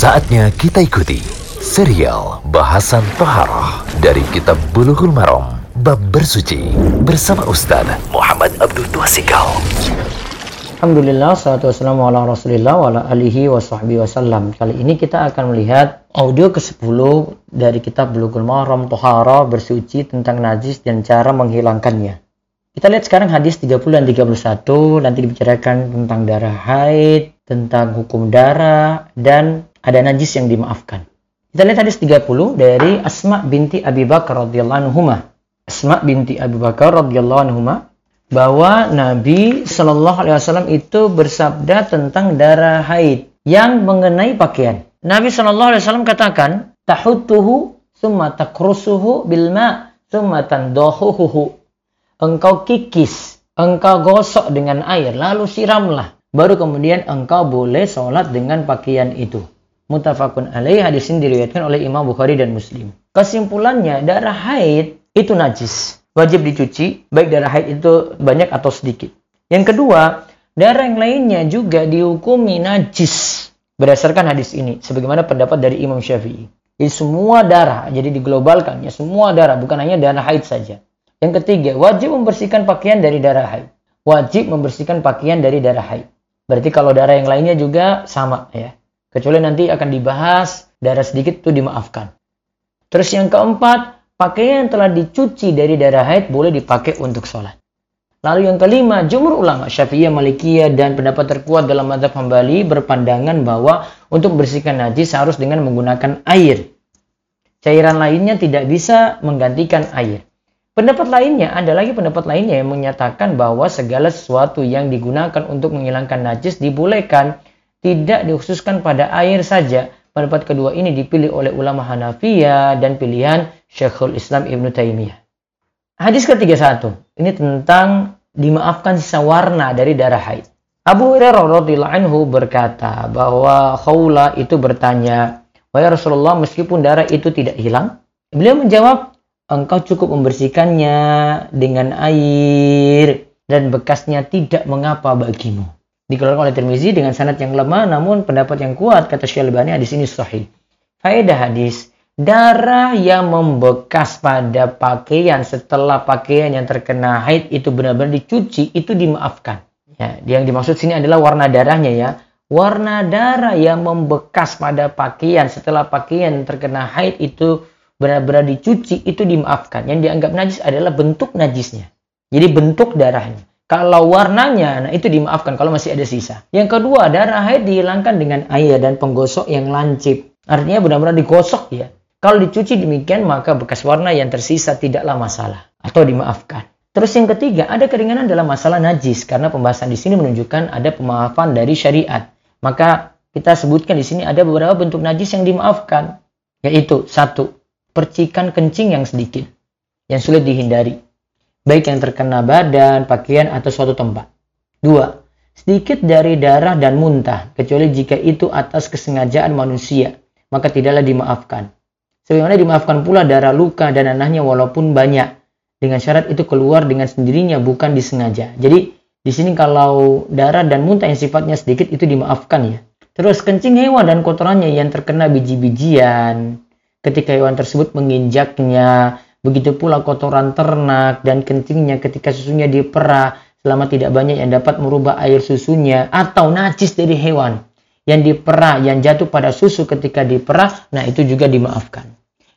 Saatnya kita ikuti serial bahasan Toharoh dari Kitab Bulughul Maram Bab Bersuci bersama Ustaz Muhammad Abdul Tuasikal. Alhamdulillah, salatu wassalamu ala rasulillah wa ala alihi wa sahbihi wasallam. Kali ini kita akan melihat audio ke-10 dari kitab Bulughul Maram Tohara bersuci tentang najis dan cara menghilangkannya. Kita lihat sekarang hadis 30 dan 31 nanti dibicarakan tentang darah haid, tentang hukum darah dan ada najis yang dimaafkan. Kita lihat hadis 30 dari Asma binti Abi Bakar radhiyallahu anhu. Asma binti Abi Bakar radhiyallahu anhu bahwa Nabi Shallallahu alaihi wasallam itu bersabda tentang darah haid yang mengenai pakaian. Nabi Shallallahu alaihi wasallam katakan, "Tahutuhu summa takrusuhu bil ma' summa tandahuhu." Engkau kikis, engkau gosok dengan air, lalu siramlah. Baru kemudian engkau boleh sholat dengan pakaian itu. Mutafakun alaih hadis ini diriwayatkan oleh Imam Bukhari dan Muslim. Kesimpulannya, darah haid itu najis. Wajib dicuci, baik darah haid itu banyak atau sedikit. Yang kedua, darah yang lainnya juga dihukumi najis. Berdasarkan hadis ini, sebagaimana pendapat dari Imam Syafi'i. Jadi semua darah, jadi diglobalkan ya semua darah, bukan hanya darah haid saja. Yang ketiga, wajib membersihkan pakaian dari darah haid. Wajib membersihkan pakaian dari darah haid. Berarti kalau darah yang lainnya juga sama ya. Kecuali nanti akan dibahas darah sedikit itu dimaafkan. Terus yang keempat, pakaian yang telah dicuci dari darah haid boleh dipakai untuk sholat. Lalu yang kelima, jumhur ulama Syafi'iyah, Malikiyah dan pendapat terkuat dalam mazhab Hambali berpandangan bahwa untuk membersihkan najis harus dengan menggunakan air. Cairan lainnya tidak bisa menggantikan air. Pendapat lainnya ada lagi pendapat lainnya yang menyatakan bahwa segala sesuatu yang digunakan untuk menghilangkan najis dibolehkan tidak dikhususkan pada air saja. Pendapat kedua ini dipilih oleh ulama Hanafiyah dan pilihan Syekhul Islam Ibn Taimiyah. Hadis ketiga satu ini tentang dimaafkan sisa warna dari darah haid. Abu Hurairah radhiyallahu anhu berkata bahwa Khawla itu bertanya, "Wahai Rasulullah, meskipun darah itu tidak hilang?" Beliau menjawab, engkau cukup membersihkannya dengan air dan bekasnya tidak mengapa bagimu. Dikeluarkan oleh Tirmizi dengan sanad yang lemah namun pendapat yang kuat kata Syalbani hadis ini sahih. Faedah hadis, darah yang membekas pada pakaian setelah pakaian yang terkena haid itu benar-benar dicuci itu dimaafkan. Ya, yang dimaksud sini adalah warna darahnya ya. Warna darah yang membekas pada pakaian setelah pakaian terkena haid itu benar-benar dicuci itu dimaafkan. Yang dianggap najis adalah bentuk najisnya. Jadi bentuk darahnya. Kalau warnanya, nah itu dimaafkan kalau masih ada sisa. Yang kedua, darah haid dihilangkan dengan air dan penggosok yang lancip. Artinya benar-benar digosok ya. Kalau dicuci demikian, maka bekas warna yang tersisa tidaklah masalah. Atau dimaafkan. Terus yang ketiga, ada keringanan dalam masalah najis. Karena pembahasan di sini menunjukkan ada pemaafan dari syariat. Maka kita sebutkan di sini ada beberapa bentuk najis yang dimaafkan. Yaitu, satu, percikan kencing yang sedikit, yang sulit dihindari, baik yang terkena badan, pakaian, atau suatu tempat. Dua, sedikit dari darah dan muntah, kecuali jika itu atas kesengajaan manusia, maka tidaklah dimaafkan. Sebagaimana dimaafkan pula darah luka dan nanahnya walaupun banyak, dengan syarat itu keluar dengan sendirinya bukan disengaja. Jadi di sini kalau darah dan muntah yang sifatnya sedikit itu dimaafkan ya. Terus kencing hewan dan kotorannya yang terkena biji-bijian, ketika hewan tersebut menginjaknya, begitu pula kotoran ternak dan kencingnya ketika susunya diperah selama tidak banyak yang dapat merubah air susunya atau najis dari hewan yang diperah yang jatuh pada susu ketika diperah, nah itu juga dimaafkan.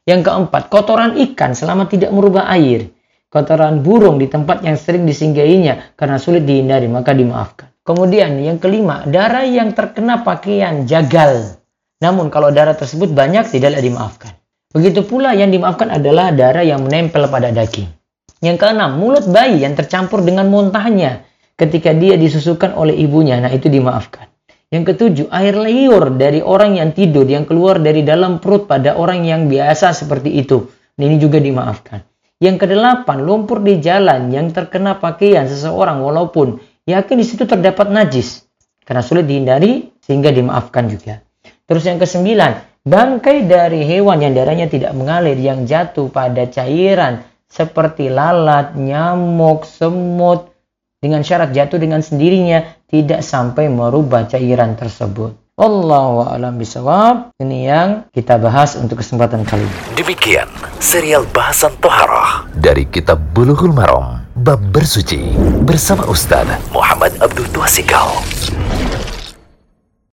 Yang keempat, kotoran ikan selama tidak merubah air. Kotoran burung di tempat yang sering disinggahinya karena sulit dihindari, maka dimaafkan. Kemudian yang kelima, darah yang terkena pakaian jagal namun kalau darah tersebut banyak tidaklah dimaafkan. Begitu pula yang dimaafkan adalah darah yang menempel pada daging. Yang keenam, mulut bayi yang tercampur dengan muntahnya ketika dia disusukan oleh ibunya. Nah, itu dimaafkan. Yang ketujuh, air liur dari orang yang tidur yang keluar dari dalam perut pada orang yang biasa seperti itu. Nah, ini juga dimaafkan. Yang kedelapan, lumpur di jalan yang terkena pakaian seseorang walaupun yakin di situ terdapat najis. Karena sulit dihindari sehingga dimaafkan juga. Terus yang kesembilan, bangkai dari hewan yang darahnya tidak mengalir yang jatuh pada cairan seperti lalat, nyamuk, semut dengan syarat jatuh dengan sendirinya tidak sampai merubah cairan tersebut. Wallahu a'lam bisawab. Ini yang kita bahas untuk kesempatan kali ini. Demikian serial bahasan toharah dari kitab Bulughul Maram bab bersuci bersama Ustaz Muhammad Abdul Twasikal.